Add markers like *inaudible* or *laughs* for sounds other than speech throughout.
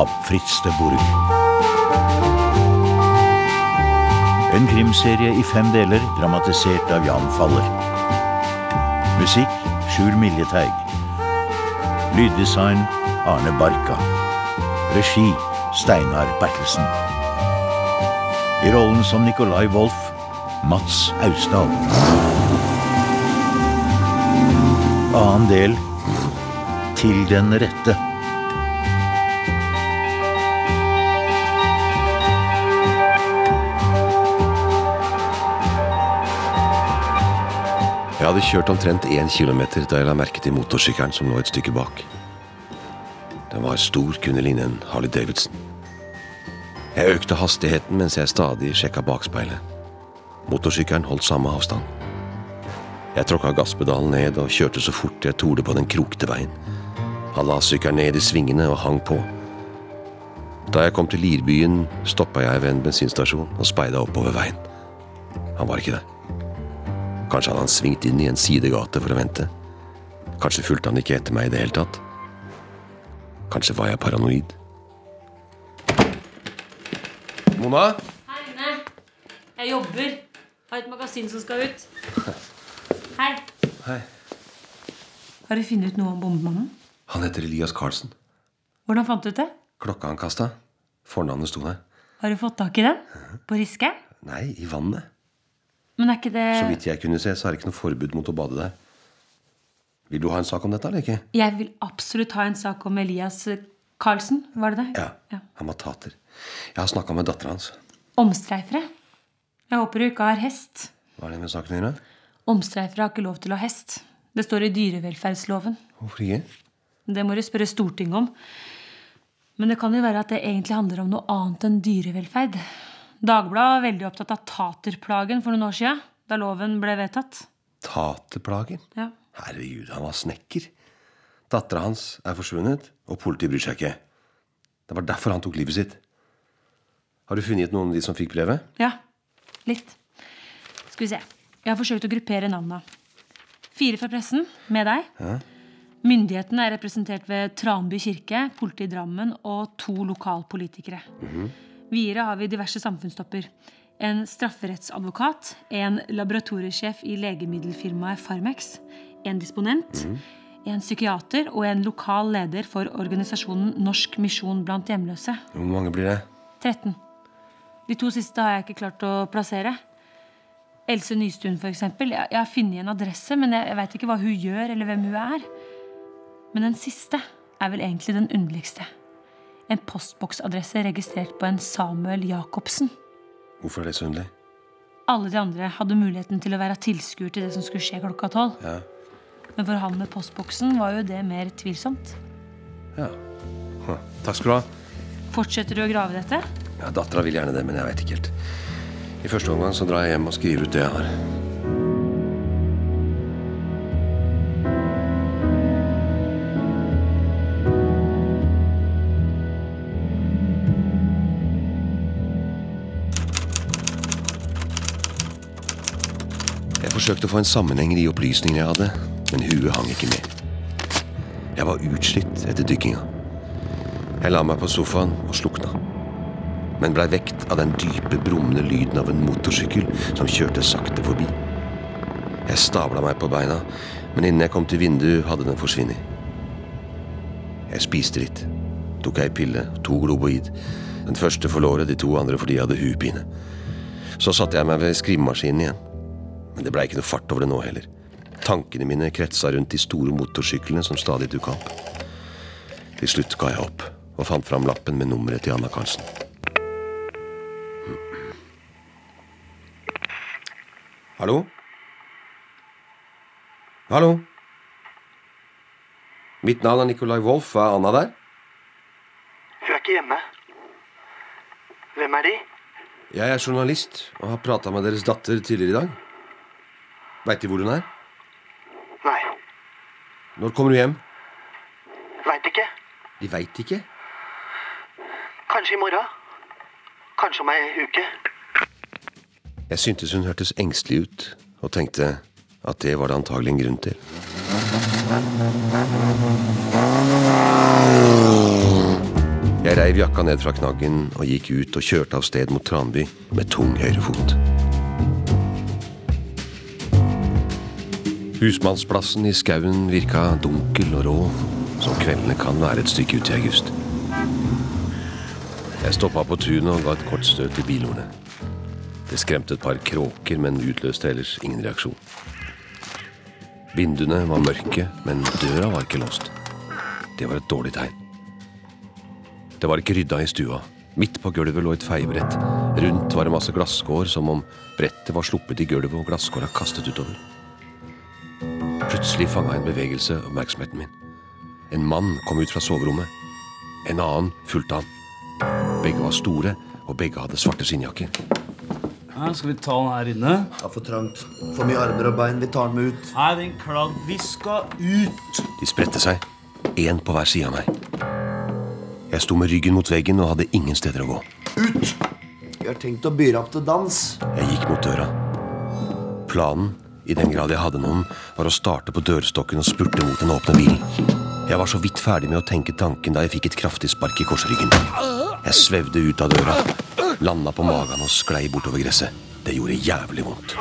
Av Fritz de Burg. En krimserie i fem deler, dramatisert av Jan Faller. Musikk Sjur Miljeteig. Lyddesign Arne Barka. Regi Steinar Bertelsen. I rollen som Nicolai Wolff Mats Austdal. Annen del Til den rette. Jeg hadde kjørt omtrent én kilometer da jeg la merke til motorsykkelen som lå et stykke bak. Den var stor, kunne ligne en Harley Davidson. Jeg økte hastigheten mens jeg stadig sjekka bakspeilet. Motorsykkelen holdt samme avstand. Jeg tråkka gasspedalen ned og kjørte så fort jeg torde på den krokete veien. Han la sykkelen ned i svingene og hang på. Da jeg kom til Lirbyen, stoppa jeg ved en bensinstasjon og speida oppover veien. Han var ikke der. Kanskje hadde han svingt inn i en sidegate for å vente. Kanskje fulgte han ikke etter meg i det hele tatt. Kanskje var jeg paranoid. Mona? Hei, Rune. Jeg jobber. Har et magasin som skal ut. Hei. Hei. Har du funnet ut noe om bombemannen? Han heter Elias Carlsen. Hvordan fant du ut det? Klokka han kasta. Fornavnet sto der. Har du fått tak i den? På Riske? Nei, i vannet. Men er ikke det Så vidt jeg kunne se, så er det ikke noe forbud mot å bade der. Vil du ha en sak om dette, eller ikke? Jeg vil absolutt ha en sak om Elias Carlsen. Var det det? Ja. Han var tater. Jeg har snakka med dattera hans. Omstreifere. Jeg håper du ikke har hest. Hva er det med saken å gjøre? Omstreifere har ikke lov til å ha hest. Det står i dyrevelferdsloven. Hvorfor ikke? Det må du spørre Stortinget om. Men det kan jo være at det egentlig handler om noe annet enn dyrevelferd. Dagbladet var veldig opptatt av taterplagen for noen år siden, da loven ble vedtatt. Taterplagen? Ja. Herregud, han var snekker. Dattera hans er forsvunnet, og politiet bryr seg ikke. Det var derfor han tok livet sitt. Har du funnet noen av de som fikk brevet? Ja, litt. Skal vi se. Jeg har forsøkt å gruppere navnene. Fire fra pressen, med deg. Myndighetene er representert ved Tranby kirke, politiet i Drammen og to lokalpolitikere. Videre har vi diverse samfunnstopper. En strafferettsadvokat, en laboratoriesjef i legemiddelfirmaet Farmex, en disponent, en psykiater og en lokal leder for organisasjonen Norsk misjon blant hjemløse. Hvor mange blir det? 13. De to siste har jeg ikke klart å plassere. Else Nystuen, for eksempel. Jeg, jeg har funnet en adresse, men jeg, jeg veit ikke hva hun gjør, eller hvem hun er. Men den siste er vel egentlig den underligste. En postboksadresse registrert på en Samuel Jacobsen. Hvorfor er det så underlig? Alle de andre hadde muligheten til å være tilskuer til det som skulle skje klokka tolv. Ja. Men for han med postboksen var jo det mer tvilsomt. ja. Hm. Takk skal du ha. Fortsetter du å grave dette? Ja, Dattera vil gjerne det, men jeg veit ikke helt. I første omgang så drar jeg hjem og skriver ut det jeg har. Forsøkte å få en sammenheng i de opplysningene jeg hadde, men huet hang ikke med. Jeg var utslitt etter dykkinga. Jeg la meg på sofaen og slukna men blei vekt av den dype, brummende lyden av en motorsykkel som kjørte sakte forbi. Jeg stabla meg på beina, men innen jeg kom til vinduet, hadde den forsvunnet. Jeg spiste litt, tok ei pille to Globoid. Den første for låret, de to andre fordi jeg hadde huepine. Så satte jeg meg ved skrivemaskinen igjen. Men det blei ikke noe fart over det nå heller. Tankene mine kretsa rundt de store motorsyklene som stadig dukka opp. Til slutt ga jeg opp og fant fram lappen med nummeret til Anna Karlsen. Hallo? Hallo? Mitt navn er Nicolai Wolff. Er Anna der? Hun er ikke hjemme. Hvem er de? Jeg er journalist og har prata med deres datter tidligere i dag. Veit De hvor hun er? Nei, Når kommer du hjem? veit ikke. De veit ikke. Kanskje i morgen. Kanskje om ei uke. Jeg syntes hun hørtes engstelig ut, og tenkte at det var det antagelig en grunn til. Jeg reiv jakka ned fra knaggen og gikk ut og kjørte av sted mot Tranby med tung høyrefot. Husmannsplassen i skauen virka dunkel og rå, som kveldene kan være et stykke ut i august. Jeg stoppa på tunet og ga et kort støt til bilhornet. Det skremte et par kråker, men utløste ellers ingen reaksjon. Vinduene var mørke, men døra var ikke låst. Det var et dårlig tegn. Det var ikke rydda i stua. Midt på gulvet lå et feiebrett. Rundt var det masse glasskår, som om brettet var sluppet i gulvet og glasskåra kastet utover. Plutselig fanga en bevegelse oppmerksomheten min. En mann kom ut fra soverommet. En annen fulgte han. Begge var store, og begge hadde svarte skinnjakker. Ja, skal vi ta den her inne? Er for trangt. For mye armer og bein. Vi tar dem ut. Nei, din kladd. Vi skal ut. De spredte seg, én på hver side av meg. Jeg sto med ryggen mot veggen og hadde ingen steder å gå. Ut! Vi har tenkt å byre opp til dans. Jeg gikk mot døra. Planen, i den grad jeg hadde noen, var å starte på dørstokken og spurte mot den åpne bilen. Jeg var så vidt ferdig med å tenke tanken da jeg fikk et kraftig spark i korsryggen. Jeg svevde ut av døra, landa på magen og sklei bortover gresset. Det gjorde jævlig vondt.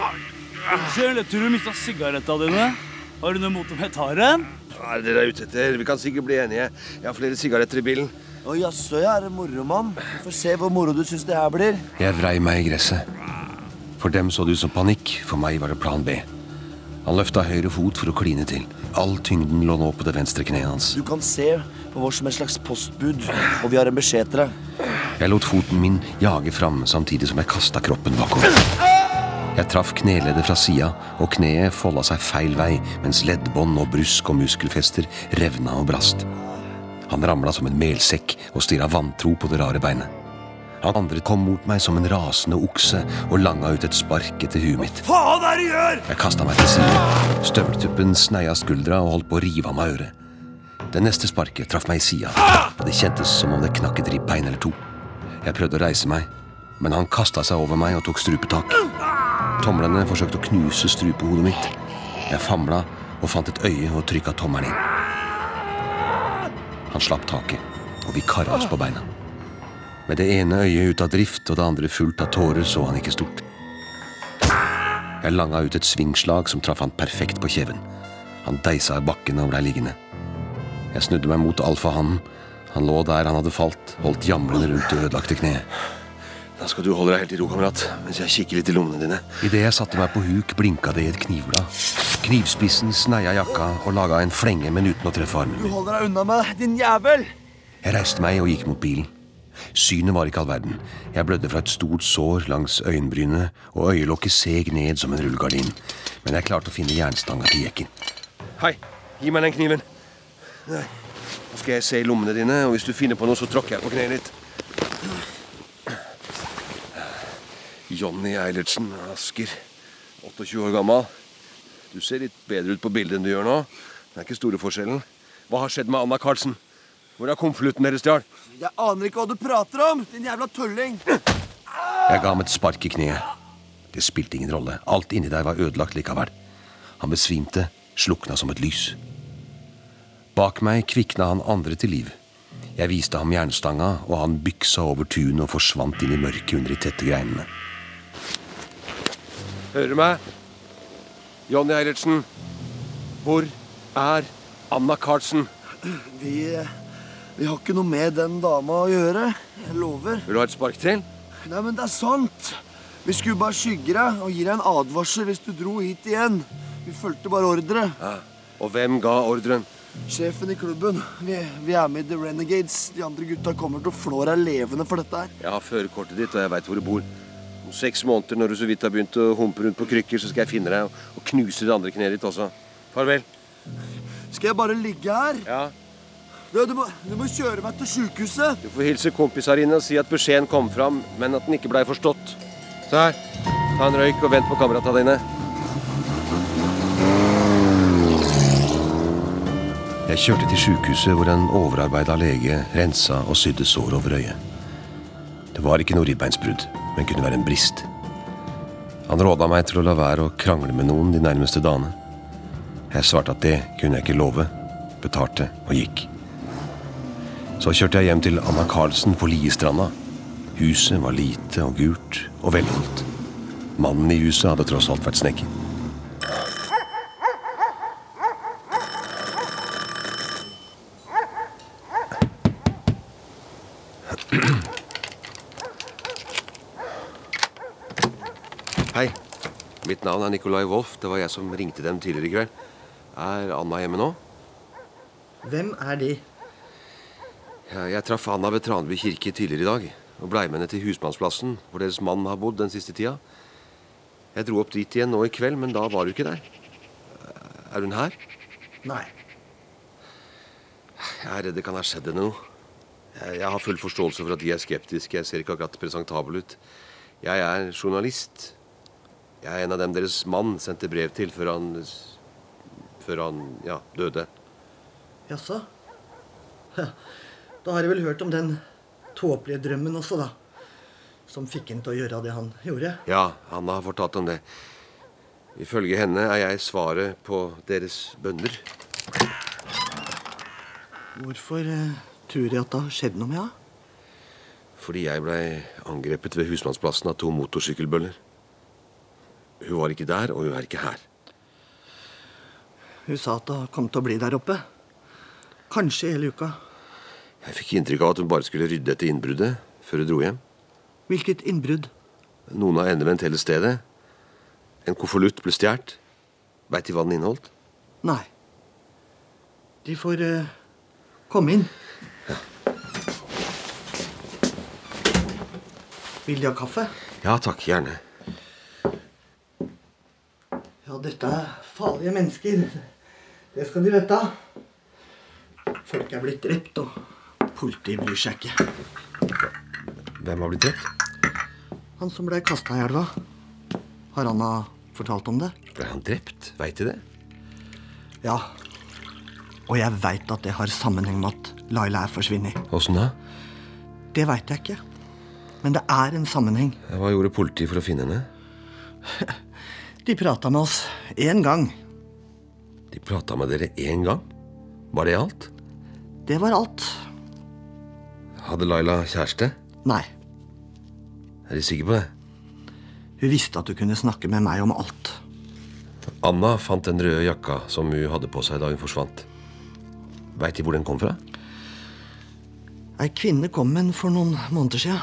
Unnskyld, jeg tror du mista sigaretta dine. Har du noe mot om jeg tar en? Hva er det dere er ute etter? Vi kan sikkert bli enige. Jeg har flere sigaretter i bilen. Å jaså, jeg er en moromann. Vi får se hvor moro du syns det her blir. Jeg vrei meg i gresset. For dem så det ut som panikk, for meg var det plan B. Han løfta høyre fot for å kline til. All tyngden lå nå på det venstre kneet hans. Du kan se på vår som et slags postbud, og vi har en beskjed til deg. Jeg lot foten min jage fram samtidig som jeg kasta kroppen bakover. Jeg traff kneleddet fra sida, og kneet folda seg feil vei, mens leddbånd og brusk og muskelfester revna og brast. Han ramla som en melsekk og stirra vantro på det rare beinet. Han andre kom mot meg som en rasende okse og langa ut et spark etter huet mitt. Faen er det du gjør?! Jeg kasta meg til side. Støveltuppen sneia skuldra og holdt på å rive av meg øret. Det neste sparket traff meg i sida. Det kjentes som om det knakk et ribbein eller to. Jeg prøvde å reise meg, men han kasta seg over meg og tok strupetak. Tomlene forsøkte å knuse strupehodet mitt. Jeg famla og fant et øye og trykka tommelen inn. Han slapp taket, og vi kara oss på beina. Med det ene øyet ute av drift og det andre fullt av tårer så han ikke stort. Jeg langa ut et svingslag som traff han perfekt på kjeven. Han deisa i bakken og blei liggende. Jeg snudde meg mot alfahannen. Han lå der han hadde falt, holdt jamrende rundt det ødelagte kneet. Da skal du holde deg helt i ro, kamerat, mens jeg kikker litt i lommene dine. Idet jeg satte meg på huk, blinka det i et knivblad. Knivspissen sneia jakka og laga en flenge, men uten å treffe armen Du holder deg unna meg, din jævel! Jeg reiste meg og gikk mot bilen. Synet var ikke all verden. Jeg blødde fra et stort sår langs øyenbrynet, og øyelokket seg ned som en rullegardin. Men jeg klarte å finne jernstanga til jekken. Hei, gi meg den kniven. Nei. Nå skal jeg se i lommene dine, og hvis du finner på noe, så tråkker jeg på kneet ditt. Jonny Eilertsen, Asker. 28 år gammel. Du ser litt bedre ut på bildet enn du gjør nå. Det er ikke store forskjellen. Hva har skjedd med Anna Karlsen? Hvor er konvolutten dere stjal? Jeg aner ikke hva du prater om, din jævla tulling! Jeg ga ham et spark i kneet. Det spilte ingen rolle. Alt inni der var ødelagt likevel. Han besvimte, slukna som et lys. Bak meg kvikna han andre til liv. Jeg viste ham jernstanga, og han byksa over tunet og forsvant inn i mørket under de tette greinene. Hører du meg? Jonny Eilertsen. Hvor er Anna Carlsen? Vi, vi har ikke noe med den dama å gjøre. Jeg lover. Vil du ha et spark til? Nei, men det er sant. Vi skulle bare skygge deg og gi deg en advarsel hvis du dro hit igjen. Vi fulgte bare ordre. Ja. Og hvem ga ordren? Sjefen i klubben. Vi, vi er med i The Renegades. De andre gutta kommer til å flå deg levende for dette her. Jeg har førerkortet ditt, og jeg veit hvor du bor. Om seks måneder, når du så vidt har begynt å humpe rundt på krykker, så skal jeg finne deg og, knuse det andre kneet ditt også. Farvel. Skal jeg bare ligge her? Ja. Du, du, må, du må kjøre meg til sjukehuset. Du får hilse kompiser inne og si at beskjeden kom fram, men at den ikke blei forstått. Se her. Ta en røyk og vent på kamerata dine. Jeg kjørte til sjukehuset hvor en overarbeida lege rensa og sydde sår over øyet. Det var ikke noe ribbeinsbrudd, men kunne være en brist. Han råda meg til å la være å krangle med noen de nærmeste dagene. Jeg svarte at det kunne jeg ikke love, betalte og gikk. Så kjørte jeg hjem til Anna Carlsen på Liestranda. Huset var lite og gult og velholdt. Mannen i huset hadde tross alt vært snekker. Hei. Mitt navn er Nicolai Wolff. Det var jeg som ringte dem tidligere i kveld. Er Anna hjemme nå? Hvem er de? Jeg traff Anna ved Tranby kirke tidligere i dag og blei med henne til husmannsplassen, hvor deres mann har bodd den siste tida. Jeg dro opp dit igjen nå i kveld, men da var du ikke der. Er hun her? Nei. Jeg er redd det kan ha skjedd henne noe. Jeg, jeg har full forståelse for at de er skeptiske. Jeg ser ikke akkurat presentabel ut. Jeg er journalist. Jeg er en av dem deres mann sendte brev til før han Før han ja, døde. Jaså? Da har jeg vel hørt om den tåpelige drømmen også, da. Som fikk henne til å gjøre det han gjorde. Ja, Anna har fortalt om det. Ifølge henne er jeg svaret på deres bønner. Hvorfor eh, tror jeg at det har skjedd noe med henne? Fordi jeg blei angrepet ved husmannsplassen av to motorsykkelbøller. Hun var ikke der, og hun er ikke her. Hun sa at hun kom til å bli der oppe. Kanskje hele uka. Jeg fikk inntrykk av at hun bare skulle rydde etter innbruddet før hun dro hjem. Hvilket innbrudd? Noen har endevendt hele stedet. En konvolutt ble stjålet. Veit de hva den inneholdt? Nei. De får uh, komme inn. Vil de ha kaffe? Ja takk, gjerne. Ja, dette er farlige mennesker. Det skal de vite. Folk er blitt drept, og politiet bryr seg ikke. Hvem har blitt drept? Han som ble kasta i elva. Har Anna fortalt om det? Ble han drept? Veit de det? Ja. Og jeg veit at det har sammenheng med at Laila er forsvunnet. Åssen da? Det veit jeg ikke. Men det er en sammenheng. Hva gjorde politiet for å finne henne? *laughs* De prata med oss én gang. De prata med dere én gang? Var det alt? Det var alt. Hadde Laila kjæreste? Nei. Er du sikre på det? Hun visste at hun kunne snakke med meg om alt. Anna fant den røde jakka som hun hadde på seg da hun forsvant. Veit De hvor den kom fra? Ei kvinne kom med den for noen måneder sia.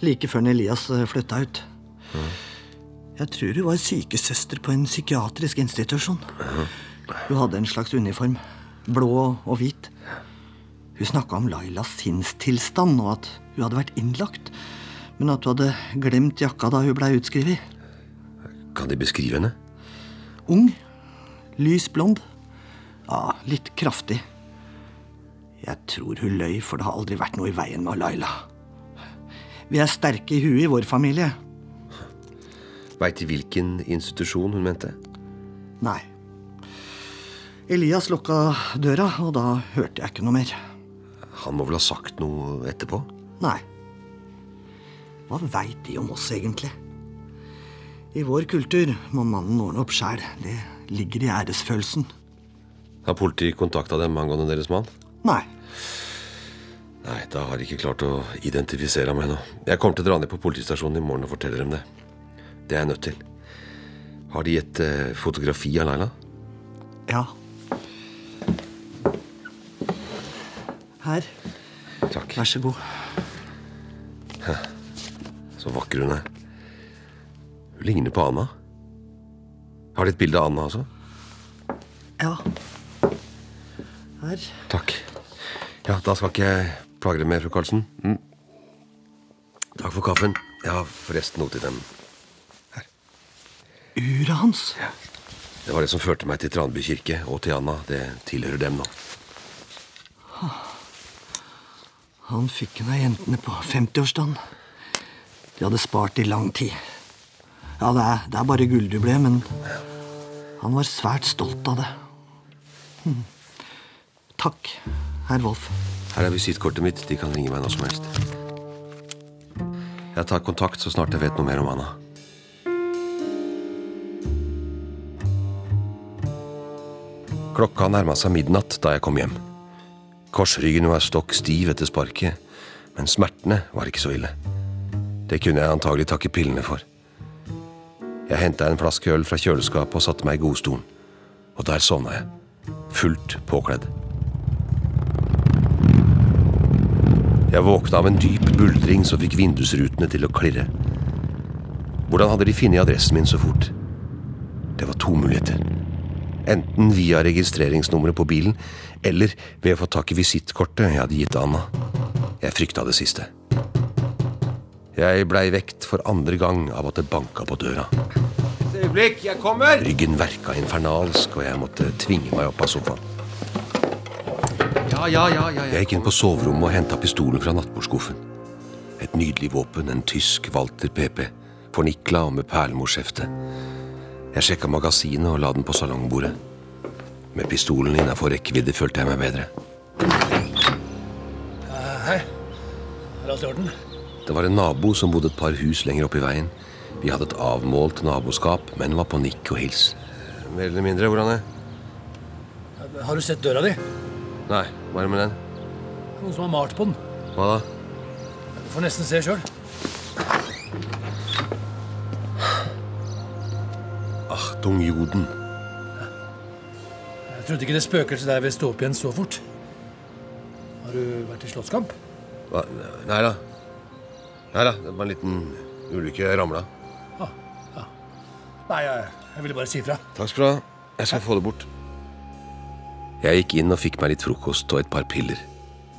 Like før Elias eh, flytta ut. Jeg tror hun var sykesøster på en psykiatrisk institusjon. Hun hadde en slags uniform. Blå og hvit. Hun snakka om Lailas sinnstilstand og at hun hadde vært innlagt. Men at hun hadde glemt jakka da hun blei utskrevet. Kan De beskrive henne? Ung. Lys blond. Ja, litt kraftig. Jeg tror hun løy, for det har aldri vært noe i veien med Laila. Vi er sterke i huet i vår familie. Veit De hvilken institusjon hun mente? Nei. Elias lukka døra, og da hørte jeg ikke noe mer. Han må vel ha sagt noe etterpå? Nei. Hva veit de om oss, egentlig? I vår kultur må mannen ordne opp sjæl. Det ligger i æresfølelsen. Har politiet kontakta dem angående deres mann? Nei. Nei, da har de ikke klart å identifisere ham ennå. Jeg kommer til å dra ned på politistasjonen i morgen og fortelle dem det. Det er jeg nødt til. Har de et eh, fotografi av Laila? Ja. Her. Takk. Vær så god. Så vakker hun er. Hun ligner på Anna. Har de et bilde av Anna også? Ja. Her. Takk. Ja, da skal ikke jeg plage deg mer, fru Karlsen. Mm. Takk for kaffen. Jeg har forresten noe til dem. Her. Uret hans. Ja. Det var det som førte meg til Tranby kirke og til Anna. Det tilhører dem nå. Han fikk en av jentene på 50-årsdagen. De hadde spart i lang tid. Ja, det er, det er bare gulljubileet, men han var svært stolt av det. Hm. Takk, herr Wolf. Her er visittkortet mitt. De kan ringe meg når som helst. Jeg tar kontakt så snart jeg vet noe mer om Anna. Klokka nærma seg midnatt da jeg kom hjem. Korsryggen var stokk stiv etter sparket, men smertene var ikke så ille. Det kunne jeg antagelig takke pillene for. Jeg henta en flaske øl fra kjøleskapet og satte meg i godstolen. Og der sovna jeg, fullt påkledd. Jeg våkna av en dyp buldring som fikk vindusrutene til å klirre. Hvordan hadde de funnet adressen min så fort? Det var to muligheter. Enten via registreringsnummeret på bilen, eller ved å få tak i visittkortet jeg hadde gitt Anna. Jeg frykta det siste. Jeg blei vekt for andre gang av at det banka på døra. Et øyeblikk, jeg kommer! Ryggen verka infernalsk, og jeg måtte tvinge meg opp av sofaen. Ja, ja, ja, ja. Jeg gikk inn på soverommet og henta pistolen fra nattbordskuffen. Et nydelig våpen, en tysk Walter PP, fornikla og med perlemorskjefte. Jeg sjekka magasinet og la den på salongbordet. Med pistolen innafor rekkevidde følte jeg meg bedre. Er alt i orden? Det var en nabo som bodde et par hus lenger opp i veien. Vi hadde et avmålt naboskap, men var på nikk og hils. Mer eller mindre. Hvordan er det? Har du sett døra di? Nei, hva er det med den? Noen som har malt på den. Hva da? Du får nesten se sjøl. Achtung Joden. Trodde ikke det spøkelset der ville stå opp igjen så fort. Har du vært i slåsskamp? Hva? Nei da. Nei da, det var en liten ulykke. Jeg ramla. Nei, jeg, jeg ville bare si ifra. Takk skal du ha. Jeg skal få det bort. Jeg gikk inn og fikk meg litt frokost og et par piller.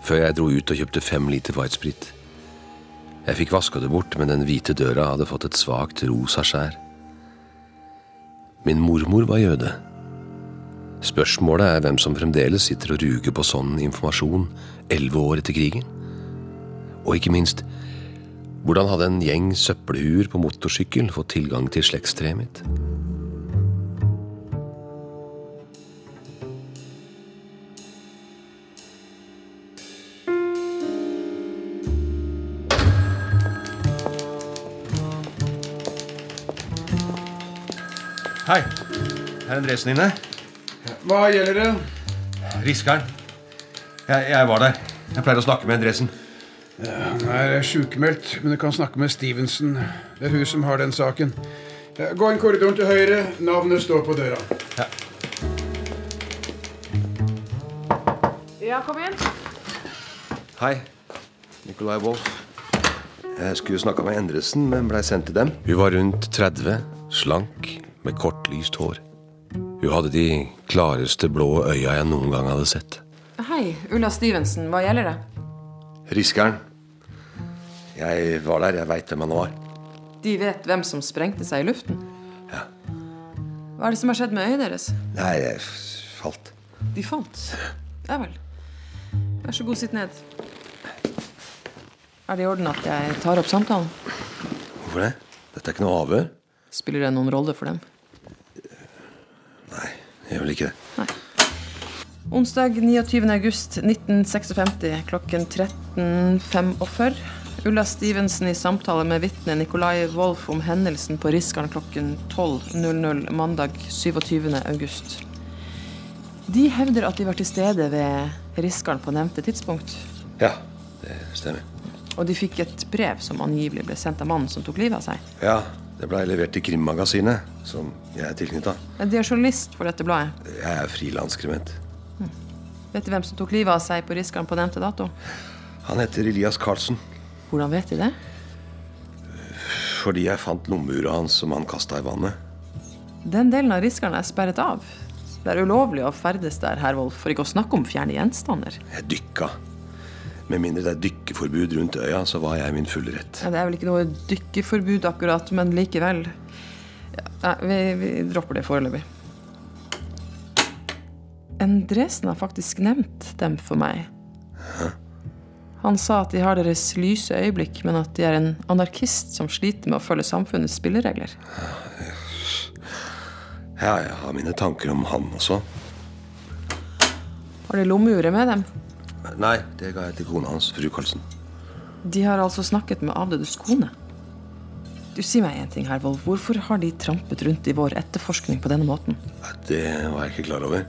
Før jeg dro ut og kjøpte fem liter whitesprit. Jeg fikk vaska det bort, men den hvite døra hadde fått et svakt rosa skjær. Min mormor var jøde. Spørsmålet er hvem som fremdeles sitter og ruger på sånn informasjon elleve år etter krigen. Og ikke minst, hvordan hadde en gjeng søppelhuer på motorsykkel fått tilgang til slektstreet mitt? Hei. Er adressen inne? Hva gjelder det? Riskeren. Jeg, jeg var der. Jeg pleier å snakke med Endresen. Ja, Han er sjukmeldt, men du kan snakke med Stevenson. Det er hun som har den saken. Gå inn korridoren til høyre. Navnet står på døra. Ja, ja kom inn. Hei, Nikolai Wolf. Jeg skulle snakka med Endresen, men blei sendt til dem. Hun var rundt 30, slank, med kort, lyst hår. Hun hadde de klareste blå øya jeg noen gang hadde sett. Hei, Ulla Stevenson. Hva gjelder det? Riskeren. Jeg var der, jeg veit hvem han var. De vet hvem som sprengte seg i luften? Ja. Hva er det som har skjedd med øyet deres? Nei, jeg falt. De falt. Ja vel. Vær så god, sitt ned. Er det i orden at jeg tar opp samtalen? Hvorfor det? Dette er ikke noe avhør. Spiller det noen rolle for dem? Gjør vel ikke det. Nei. Onsdag 29. august 1956 klokken 13.45. Ulla Stevenson i samtale med vitne Nikolai Wolff om hendelsen på Riskaren klokken 12.00 mandag 27. august. De hevder at de var til stede ved Riskaren på nevnte tidspunkt. Ja, det stemmer. Og de fikk et brev som angivelig ble sendt av mannen som tok livet av seg. Ja, det blei levert til Krimmagasinet, som jeg er tilknytta. De er journalist for dette bladet. Jeg er frilansskribent. Vet du hvem som tok livet av seg på Riskaren på nevnte dato? Han heter Elias Karlsen. Hvordan vet de det? Fordi jeg fant lommeuret hans som han kasta i vannet. Den delen av Riskaren er sperret av. Det er ulovlig å ferdes der, herr Wolff, for ikke å snakke om fjerne gjenstander. Jeg dykka. Med mindre det er dykkeforbud rundt øya, så var jeg i min fulle rett. Ja, det er vel ikke noe dykkeforbud akkurat, men likevel. Ja, nei, vi, vi dropper det foreløpig. Endresen har faktisk nevnt dem for meg. Han sa at de har deres lyse øyeblikk, men at de er en anarkist som sliter med å følge samfunnets spilleregler. Ja, jeg har mine tanker om han også. Har de lommeuret med dem? Nei, det ga jeg til kona hans, fru Karlsen. De har altså snakket med avdødes kone. Du, Si meg en ting, Hervold. Hvorfor har de trampet rundt i vår etterforskning på denne måten? Det var jeg ikke klar over.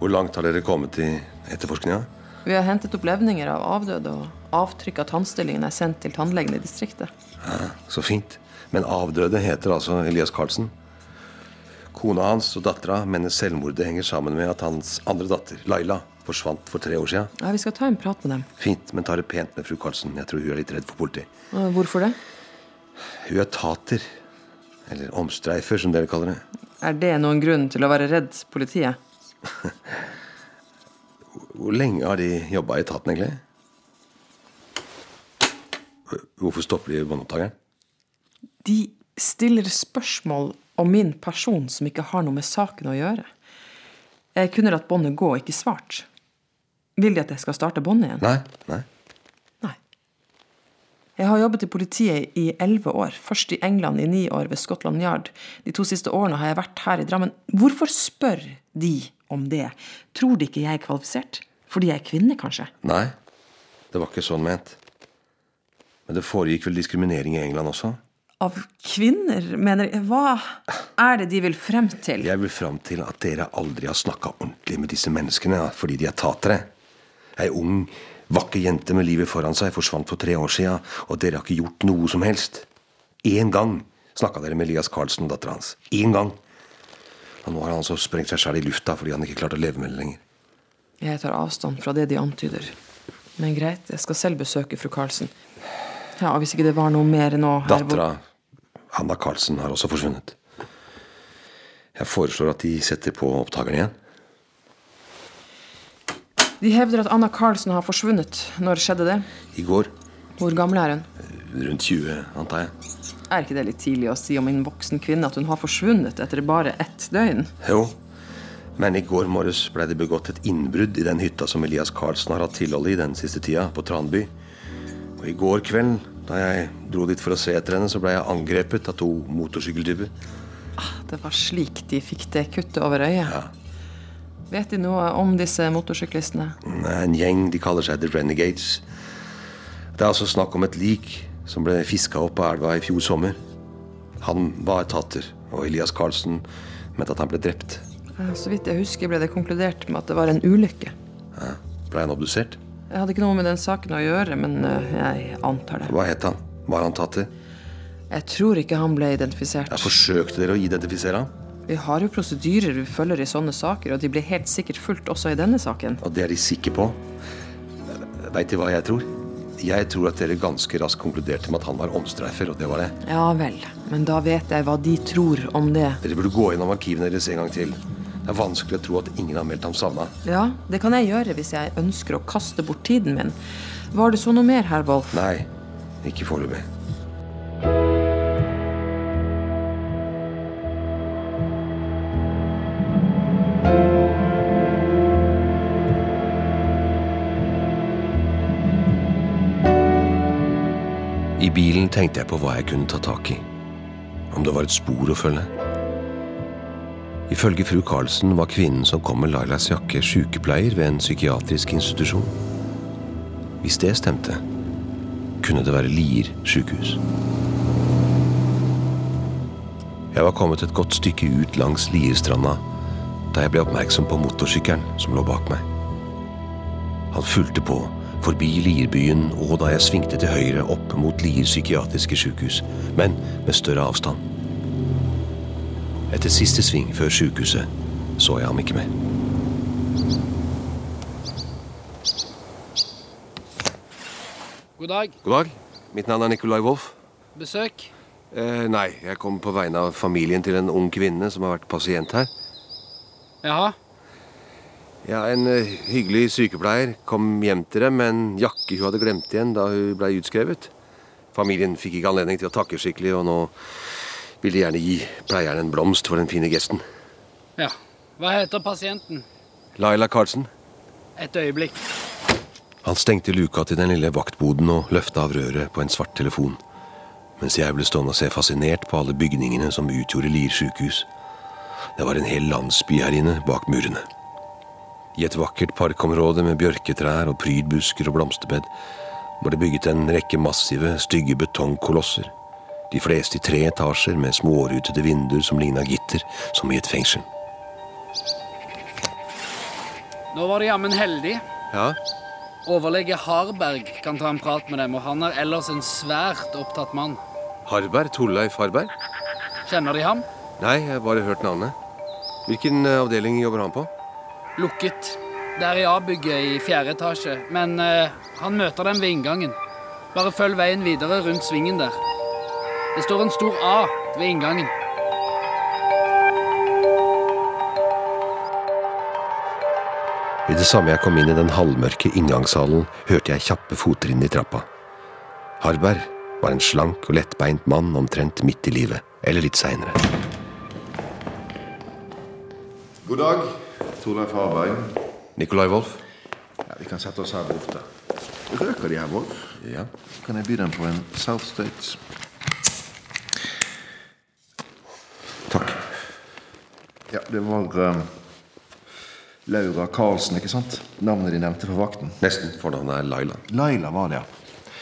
Hvor langt har dere kommet i etterforskninga? Vi har hentet opp levninger av avdøde, og avtrykk av tannstillingen er sendt til tannlegen i distriktet. Ja, så fint. Men avdøde heter altså Elias Carlsen. Kona hans og dattera mener selvmordet henger sammen med at hans andre datter, Laila, forsvant for tre år siden. Ja, Vi skal ta en prat med dem. Fint, men ta det pent med fru Karlsen. Jeg tror hun er litt redd for politi. Hvorfor det? Hun er tater. Eller omstreifer, som dere kaller det. Er det noen grunn til å være redd politiet? *laughs* Hvor lenge har de jobba i etaten, egentlig? Hvorfor stopper de båndopptakeren? De stiller spørsmål om min person som ikke har noe med saken å gjøre. Jeg kunne latt båndet gå og ikke svart. Vil de at jeg skal starte båndet igjen? Nei. Nei. Nei. Jeg har jobbet i politiet i elleve år. Først i England i ni år ved Scotland Yard. De to siste årene har jeg vært her i Drammen. Hvorfor spør de om det? Tror de ikke jeg er kvalifisert? Fordi jeg er kvinne, kanskje? Nei, det var ikke sånn ment. Men det foregikk vel diskriminering i England også? Av kvinner, mener jeg. Hva er det de vil frem til? Jeg vil frem til at dere aldri har snakka ordentlig med disse menneskene fordi de er tatere. Ei ung, vakker jente med livet foran seg forsvant for tre år sia, og dere har ikke gjort noe som helst. Én gang snakka dere med Elias Carlsen og dattera hans. Én gang. Og nå har han altså sprengt seg sjæl i lufta fordi han ikke klarte å leve med det lenger. Jeg tar avstand fra det de antyder. Men greit, jeg skal selv besøke fru Carlsen. Ja, Hvis ikke det var noe mer nå Dattera, Hanna Carlsen, har også forsvunnet. Jeg foreslår at de setter på opptakeren igjen. De hevder at Anna Carlsen har forsvunnet. Når skjedde det? I går. Hvor gammel er hun? Rundt 20, antar jeg. Er ikke det litt tidlig å si om en voksen kvinne at hun har forsvunnet etter bare ett døgn? Jo. Men i går morges ble det begått et innbrudd i den hytta som Elias Carlsen har hatt tilhold i den siste tida, på Tranby. Og i går kveld, da jeg dro dit for å se etter henne, så ble jeg angrepet av to motorsykkeltyper. Det var slik de fikk det kuttet over øyet. Vet de noe om disse motorsyklistene? En gjeng, de kaller seg The Renegades. Det er altså snakk om et lik som ble fiska opp av elva i fjor sommer. Han var tater, og Elias Carlsen mente at han ble drept. Eh, Så vidt jeg husker, ble det konkludert med at det var en ulykke. Ja, Ble han obdusert? Jeg hadde ikke noe med den saken å gjøre, men eh, jeg antar det. Hva het han? Var han tater? Jeg tror ikke han ble identifisert. Jeg forsøkte dere å identifisere ham? Vi har jo prosedyrer vi følger i sånne saker, og de blir helt sikkert fulgt også i denne saken. Og det er de sikre på? Veit de hva jeg tror? Jeg tror at dere ganske raskt konkluderte med at han var omstreifer, og det var det. Ja vel, men da vet jeg hva de tror om det. Dere burde gå gjennom arkivene deres en gang til. Det er vanskelig å tro at ingen har meldt ham savna. Ja, det kan jeg gjøre hvis jeg ønsker å kaste bort tiden min. Var det så noe mer, herr Wolff? Nei, ikke foreløpig. I bilen tenkte jeg på hva jeg kunne ta tak i. Om det var et spor å følge. Ifølge fru Carlsen var kvinnen som kom med Lailas jakke, sykepleier ved en psykiatrisk institusjon. Hvis det stemte, kunne det være Lier sykehus. Jeg var kommet et godt stykke ut langs Lierstranda da jeg ble oppmerksom på motorsykkelen som lå bak meg. Han fulgte på, forbi Lierbyen og da jeg svingte til høyre opp mot Lier psykiatriske sykehus, men med større avstand. Etter siste sving før sykehuset så jeg ham ikke mer. God dag. God dag. Mitt navn er Nicolai Wolff. Besøk? Eh, nei, jeg kom på vegne av familien til en ung kvinne som har vært pasient her. Jaha. Ja, En eh, hyggelig sykepleier kom hjem til dem med en jakke hun hadde glemt igjen da hun ble utskrevet. Familien fikk ikke anledning til å takke skikkelig, og nå vil de gjerne gi pleieren en blomst for den fine gesten. Ja. Hva heter pasienten? Laila Carlsen. Et øyeblikk. Han stengte luka til den lille vaktboden og løfta av røret på en svart telefon, mens jeg ble stående og se fascinert på alle bygningene som utgjorde Lier sykehus. Det var en hel landsby her inne bak murene. I et vakkert parkområde med bjørketrær og prydbusker og blomsterbed var det bygget en rekke massive, stygge betongkolosser. De fleste i tre etasjer med smårutete vinduer som ligna gitter, som i et fengsel. Nå var du jammen heldig. Ja, Overlege Harberg kan ta en prat med dem, og han er ellers en svært opptatt mann. Harberg? Torleif Harberg? Kjenner de ham? Nei, jeg har bare hørt navnet. Hvilken eh, avdeling jobber han på? Lukket. Det er i A-bygget i fjerde etasje, men eh, han møter dem ved inngangen. Bare følg veien videre rundt svingen der. Det står en stor A ved inngangen. I det samme jeg kom inn i den halvmørke inngangshallen, hørte jeg kjappe fottrinn i trappa. Harberg var en slank og lettbeint mann omtrent midt i livet, eller litt seinere. God dag, Torleif Harberg. Nikolai Wolff? Ja, Vi kan sette oss her borte. Røker de her, Wolf? Ja. Kan jeg by dem på en South States? Takk. Ja, det var um, Laura Karlsen, ikke sant? Navnet de nevnte for vakten. Nesten. Fornavnet er Laila. Laila var det, ja.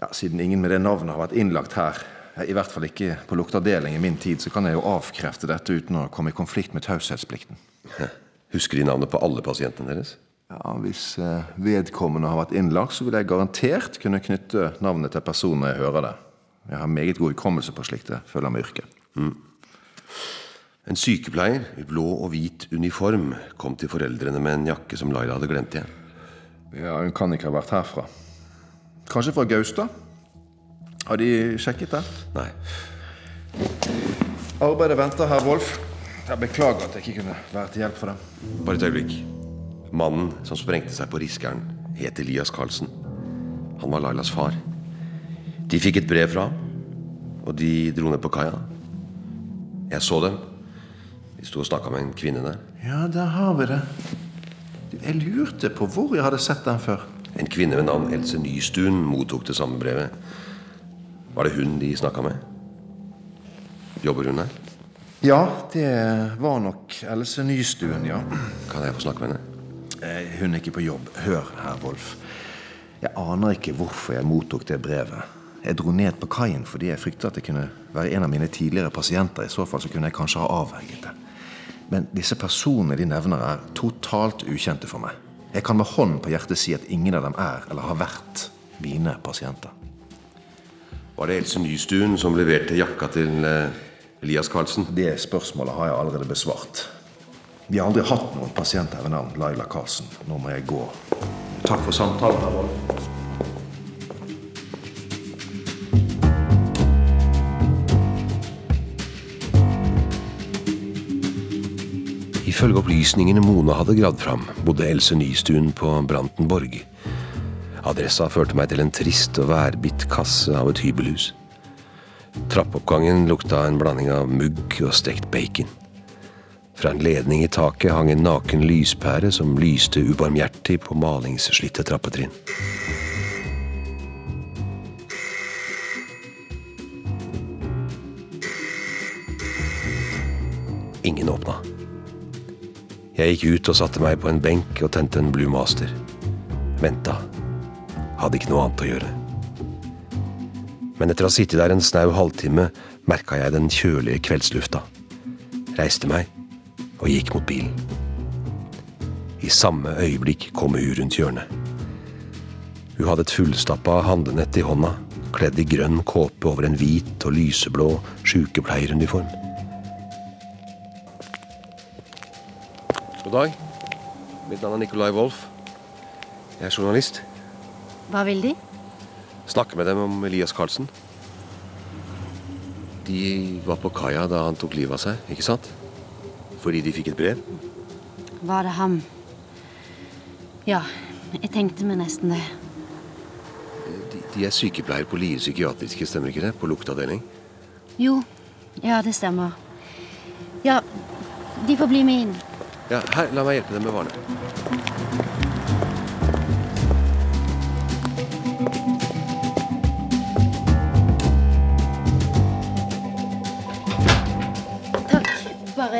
ja. Siden ingen med det navnet har vært innlagt her, i hvert fall ikke på lukteavdeling i min tid, så kan jeg jo avkrefte dette uten å komme i konflikt med taushetsplikten. Husker de navnet på alle pasientene deres? Ja, Hvis eh, vedkommende har vært innlagt, så vil jeg garantert kunne knytte navnet til personen når jeg hører det. Jeg har meget god hukommelse på slikt det følger med yrket. Mm. En sykepleier i blå og hvit uniform kom til foreldrene med en jakke som Laila hadde glemt igjen. Ja, Hun kan ikke ha vært herfra. Kanskje fra Gaustad? Har de sjekket det? Nei. Arbeidet venter, herr Wolf. Jeg beklager at jeg ikke kunne være til hjelp for dem. Bare et øyeblikk. Mannen som sprengte seg på Riskeren, het Elias Karlsen. Han var Lailas far. De fikk et brev fra ham, og de dro ned på kaia. Jeg så dem. De sto og snakka med en kvinne der. Ja, der har vi det. Jeg lurte på hvor jeg hadde sett den før. En kvinne ved navn Else Nystuen mottok det samme brevet. Var det hun de snakka med? Jobber hun her? Ja, det var nok Else Nystuen, ja. Kan jeg få snakke med henne? Eh, Hun er ikke på jobb. Hør, herr Wolf. Jeg aner ikke hvorfor jeg mottok det brevet. Jeg dro ned på kaien fordi jeg fryktet at det kunne være en av mine tidligere pasienter. I så fall så kunne jeg kanskje ha avverget det. Men disse personene de nevner, er totalt ukjente for meg. Jeg kan med hånden på hjertet si at ingen av dem er eller har vært mine pasienter. Var det Else Nystuen som leverte jakka til eh, Elias Karlsen? Det spørsmålet har jeg allerede besvart. Vi har aldri hatt noen pasient her ved navn Laila Karlsen. Nå må jeg gå. Takk for samtalen. herr Wolf. Ifølge opplysningene Mona hadde gravd fram, bodde Else Nystuen på Brantenborg. Adressa førte meg til en trist og værbitt kasse av et hybelhus. Trappeoppgangen lukta en blanding av mugg og stekt bacon. Fra en ledning i taket hang en naken lyspære som lyste ubarmhjertig på malingsslitte trappetrinn. Ingen åpna. Jeg gikk ut og satte meg på en benk og tente en Blue Master. Venta. Hadde ikke noe annet å gjøre. Men etter å ha sittet der en snau halvtime merka jeg den kjølige kveldslufta. Reiste meg og gikk mot bilen. I samme øyeblikk kom hun rundt hjørnet. Hun hadde et fullstappa handlenett i hånda, kledd i grønn kåpe over en hvit og lyseblå sykepleieruniform. God dag. Mitt navn er Nicolai Wolff. Jeg er journalist. Hva vil de? Snakke med dem om Elias Karlsen. De var på kaia da han tok livet av seg, ikke sant? Fordi de fikk et brev? Var det ham? Ja, jeg tenkte meg nesten det. De, de er sykepleier på Lier psykiatriske, stemmer ikke det? På luktavdeling? Jo, ja, det stemmer. Ja, de får bli med inn. Ja, her, la meg hjelpe dem med varene.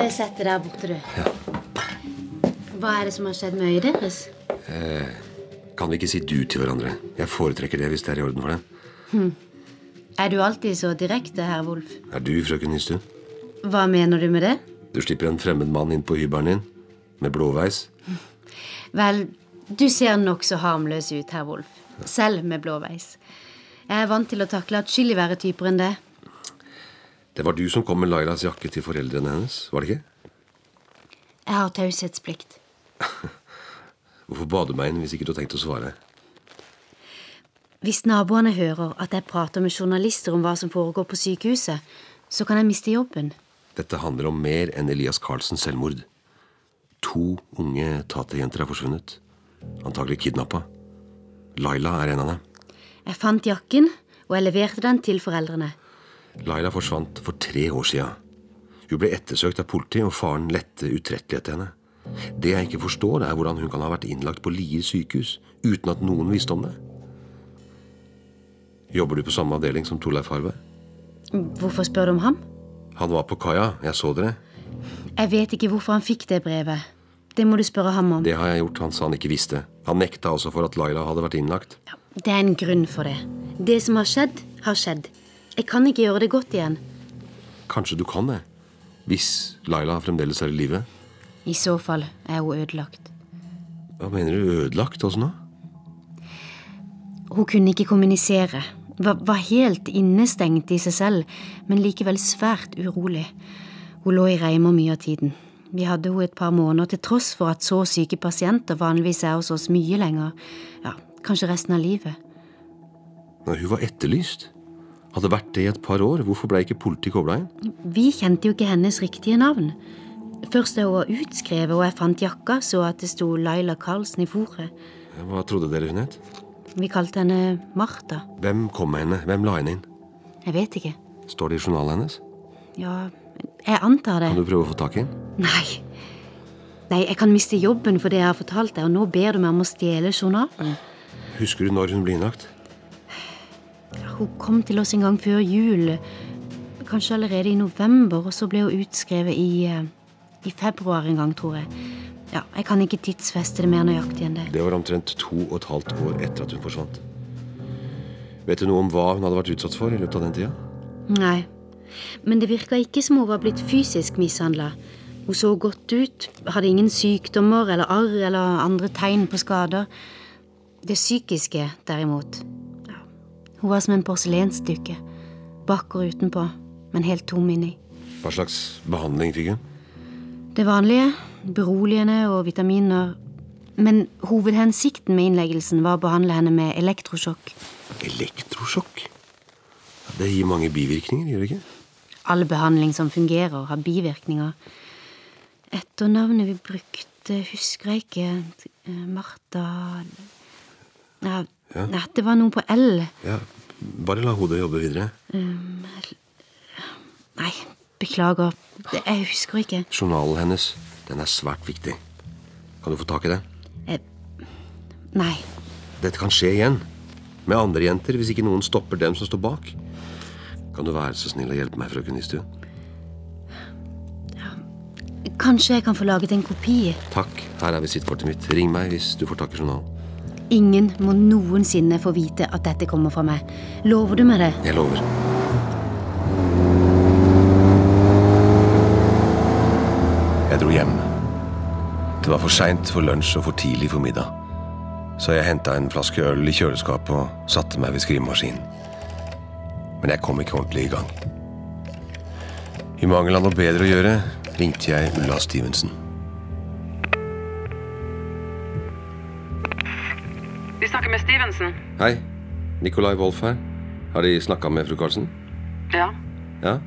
Sett deg der borte, du. Hva er det som har skjedd med øyet deres? Eh, kan vi ikke si du til hverandre? Jeg foretrekker det hvis det er i orden for deg. Hm. Er du alltid så direkte, herr Wolf? Er du frøken Nystuen? Hva mener du med det? Du slipper en fremmed mann inn på hybelen din med blåveis. Vel, du ser nokså harmløs ut, herr Wolf. Selv med blåveis. Jeg er vant til å takle atskillig verre typer enn det. Det var du som kom med Lailas jakke til foreldrene hennes, var det ikke? Jeg har taushetsplikt. *laughs* Hvorfor ba du meg inn hvis ikke du tenkte å svare? Hvis naboene hører at jeg prater med journalister om hva som foregår på sykehuset, så kan jeg miste jobben. Dette handler om mer enn Elias Carlsens selvmord. To unge taterjenter er forsvunnet. Antagelig kidnappa. Laila er en av dem. Jeg fant jakken, og jeg leverte den til foreldrene. Laila forsvant for tre år siden. Hun ble ettersøkt av politiet, og faren lette utrettelig etter henne. Det jeg ikke forstår, er hvordan hun kan ha vært innlagt på Lier sykehus uten at noen visste om det. Jobber du på samme avdeling som Torleif Harve? Hvorfor spør du om ham? Han var på kaia. Jeg så dere. Jeg vet ikke hvorfor han fikk det brevet. Det må du spørre ham om. Det har jeg gjort. Han sa han ikke visste. Han nekta også for at Laila hadde vært innlagt. Det er en grunn for det. Det som har skjedd, har skjedd. Jeg kan ikke gjøre det godt igjen. Kanskje du kan det? Hvis Laila fremdeles er i live? I så fall er hun ødelagt. Hva mener du ødelagt? Åssen da? Hun kunne ikke kommunisere. Var, var helt innestengt i seg selv, men likevel svært urolig. Hun lå i reimer mye av tiden. Vi hadde henne et par måneder til tross for at så syke pasienter vanligvis er hos oss mye lenger. Ja, kanskje resten av livet. Nei, hun var etterlyst? Hadde vært det i et par år. Hvorfor ble ikke politiet kobla inn? Vi kjente jo ikke hennes riktige navn. Først da hun var utskrevet og jeg fant jakka, så at det sto Laila Karlsen i fòret. Hva trodde dere hun het? Vi kalte henne Martha. Hvem kom med henne? Hvem la henne inn? Jeg vet ikke. Står det i journalen hennes? Ja, jeg antar det. Kan du prøve å få tak i henne? Nei. Nei, jeg kan miste jobben for det jeg har fortalt deg, og nå ber du meg om å stjele journalen. Husker du når hun ble innlagt? Hun kom til oss en gang før jul. Kanskje allerede i november, og så ble hun utskrevet i, eh, i februar en gang, tror jeg. Ja, Jeg kan ikke tidsfeste det mer nøyaktig enn det. Det var omtrent to og et halvt år etter at hun forsvant. Vet du noe om hva hun hadde vært utsatt for i løpet av den tida? Nei. Men det virka ikke som hun var blitt fysisk mishandla. Hun så godt ut, hadde ingen sykdommer eller arr eller andre tegn på skader. Det psykiske, derimot. Hun var som en porselensstykke. Bakker utenpå, men helt tom inni. Hva slags behandling fikk hun? Det vanlige. Beroligende og vitaminer. Men hovedhensikten med innleggelsen var å behandle henne med elektrosjokk. Elektrosjokk? Det gir mange bivirkninger, gjør det ikke? All behandling som fungerer, har bivirkninger. Etternavnet vi brukte, husker jeg ikke. Eh, Martha ja, Ja. Nei, det var noe på L. Ja, Bare la hodet jobbe videre. Um, nei, beklager. Det, jeg husker ikke. Journalen hennes den er svært viktig. Kan du få tak i den? Nei. Dette kan skje igjen. Med andre jenter, hvis ikke noen stopper dem som står bak. Kan du være så snill å hjelpe meg, frøken Nistuen? Kanskje jeg kan få laget en kopi? Takk. Her er visittkortet mitt. Ring meg hvis du får tak i journalen. Ingen må noensinne få vite at dette kommer fra meg. Lover du meg det? Jeg lover. Jeg dro hjem. Det var for seint for lunsj og for tidlig for middag. Så jeg henta en flaske øl i kjøleskapet og satte meg ved skrivemaskinen. Men jeg kom ikke ordentlig i gang. I mangel av noe bedre å gjøre ringte jeg Ulla Stevenson. Stevenson. Hei. Nicolai Wolff her. Har De snakka med fru Karlsen? Ja. Ja?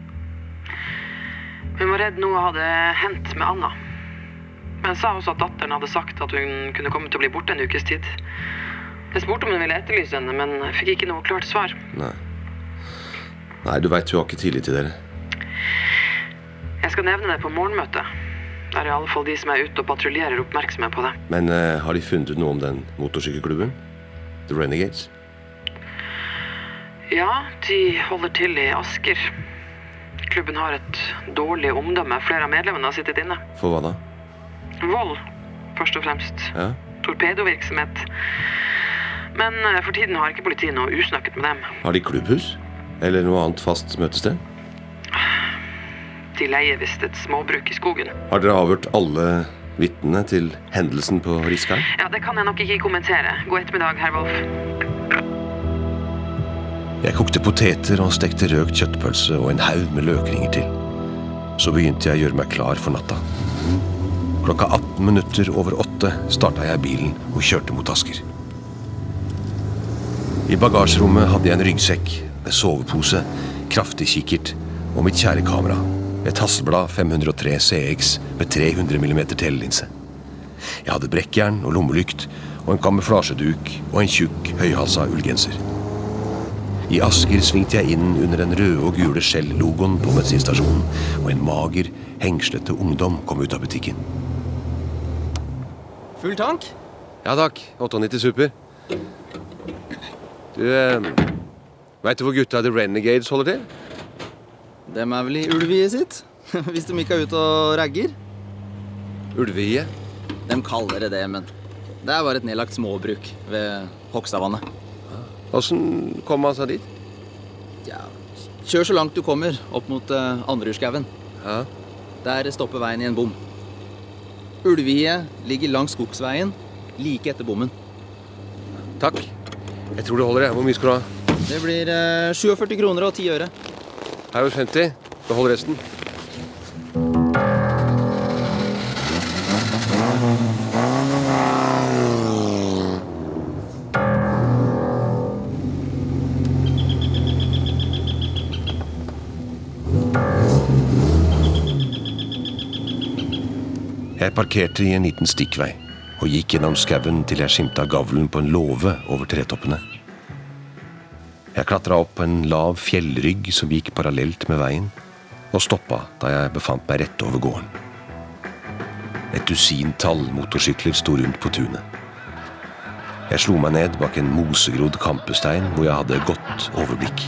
Hun var redd noe hadde hendt med Anna. Men sa også at datteren hadde sagt at hun kunne komme til å bli borte en ukes tid. Jeg spurte om hun ville etterlyse henne, men fikk ikke noe klart svar. Nei. Nei, du veit hun har ikke tillit til dere. Jeg skal nevne det på morgenmøtet. Der er i alle fall de som er ute og patruljerer, oppmerksomme på det. Men eh, har de funnet ut noe om den motorsykkelklubben? The Renegades? Ja, de holder til i Asker. Klubben har et dårlig omdømme. Flere av medlemmene har sittet inne. For hva da? Vold, først og fremst. Ja? Torpedovirksomhet. Men eh, for tiden har ikke politiet noe usnakket med dem. Har de klubbhus? Eller noe annet fast møtested? De leier visst et småbruk i skogen. Har dere avhørt alle Vitne til hendelsen på Riskaren? Ja, Det kan jeg nok ikke kommentere. God ettermiddag, herr Wolf. Jeg kokte poteter og stekte røkt kjøttpølse og en haug med løkringer til. Så begynte jeg å gjøre meg klar for natta. Klokka 18 minutter over åtte starta jeg bilen og kjørte mot Asker. I bagasjerommet hadde jeg en ryggsekk med sovepose, kraftig kikkert og mitt kjære kamera. Et Hasselblad 503 CX med 300 mm telelinse. Jeg hadde brekkjern og lommelykt og en kamuflasjeduk og en tjukk, høyhalsa ullgenser. I Asker svingte jeg inn under den røde og gule Shell-logoen på bensinstasjonen, og en mager, hengslete ungdom kom ut av butikken. Full tank? Ja takk. 98 Super. Du eh, Veit du hvor gutta The Renegades holder til? Dem er vel i ulvehiet sitt? *laughs* Hvis de ikke er ute og ragger? Ulvehiet? De kaller det det, men det er bare et nedlagt småbruk ved Hogstadvannet. Åssen kom han seg dit? Ja, Kjør så langt du kommer, opp mot uh. Ja. Der stopper veien i en bom. Ulvehiet ligger langs skogsveien, like etter bommen. Takk. Jeg tror det holder. jeg. Hvor mye skal du ha? Det blir uh, 47 kroner og 10 øre. Her er 50. Behold resten. Jeg parkerte i en liten stikkvei og gikk gjennom skauen til jeg skimta gavlen på en låve over tretoppene. Jeg klatra opp på en lav fjellrygg som gikk parallelt med veien, og stoppa da jeg befant meg rett over gården. Et dusintall motorsykler sto rundt på tunet. Jeg slo meg ned bak en mosegrodd kampestein hvor jeg hadde godt overblikk.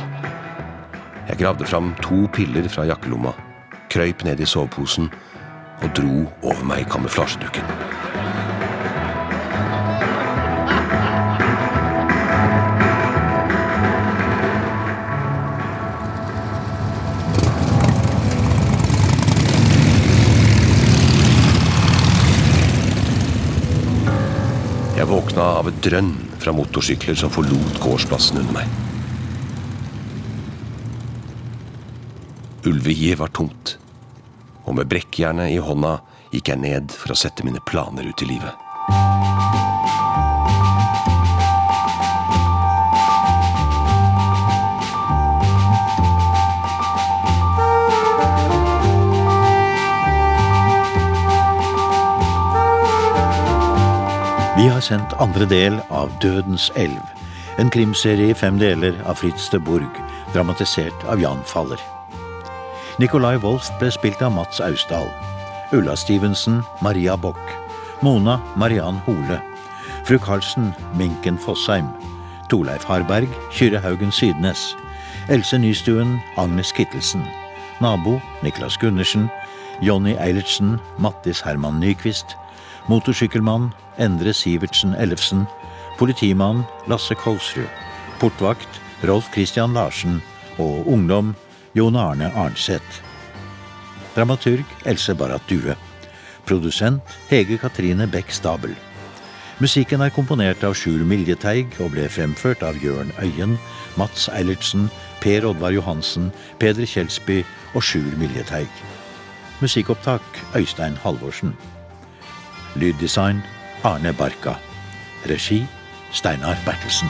Jeg gravde fram to piller fra jakkelomma, krøyp ned i soveposen og dro over meg kamuflasjedukken. Av et drønn fra motorsykler som forlot gårdsplassen under meg. Ulvehiet var tomt, og med brekkjernet i hånda gikk jeg ned for å sette mine planer ut i livet. Vi har sendt andre del av Dødens elv, en krimserie i fem deler av Fritz de Burg, dramatisert av Jan Faller. Nicolai Wolf ble spilt av Mats Austdal. Ulla Stevenson, Maria Bock. Mona, Mariann Hole. Fru Karlsen, Minken Fossheim. Torleif Harberg, Kyrre Haugen Sydnes. Else Nystuen, Agnes Kittelsen. Nabo, Niklas Gundersen. Jonny Eilertsen, Mattis Herman Nyquist. Motorsykkelmann, Endre Sivertsen Ellefsen. Politimann, Lasse Kolsrud. Portvakt, Rolf Christian Larsen. Og ungdom, Jon Arne Arnseth. Dramaturg Else Barrat Due. Produsent Hege Katrine Bech Stabel. Musikken er komponert av Sjur Miljeteig og ble fremført av Jørn Øyen, Mats Eilertsen, Per Oddvar Johansen, Peder Kjelsby og Sjur Miljeteig. Musikkopptak Øystein Halvorsen. Lyddesign Arne Barka. Regi Steinar Bertelsen.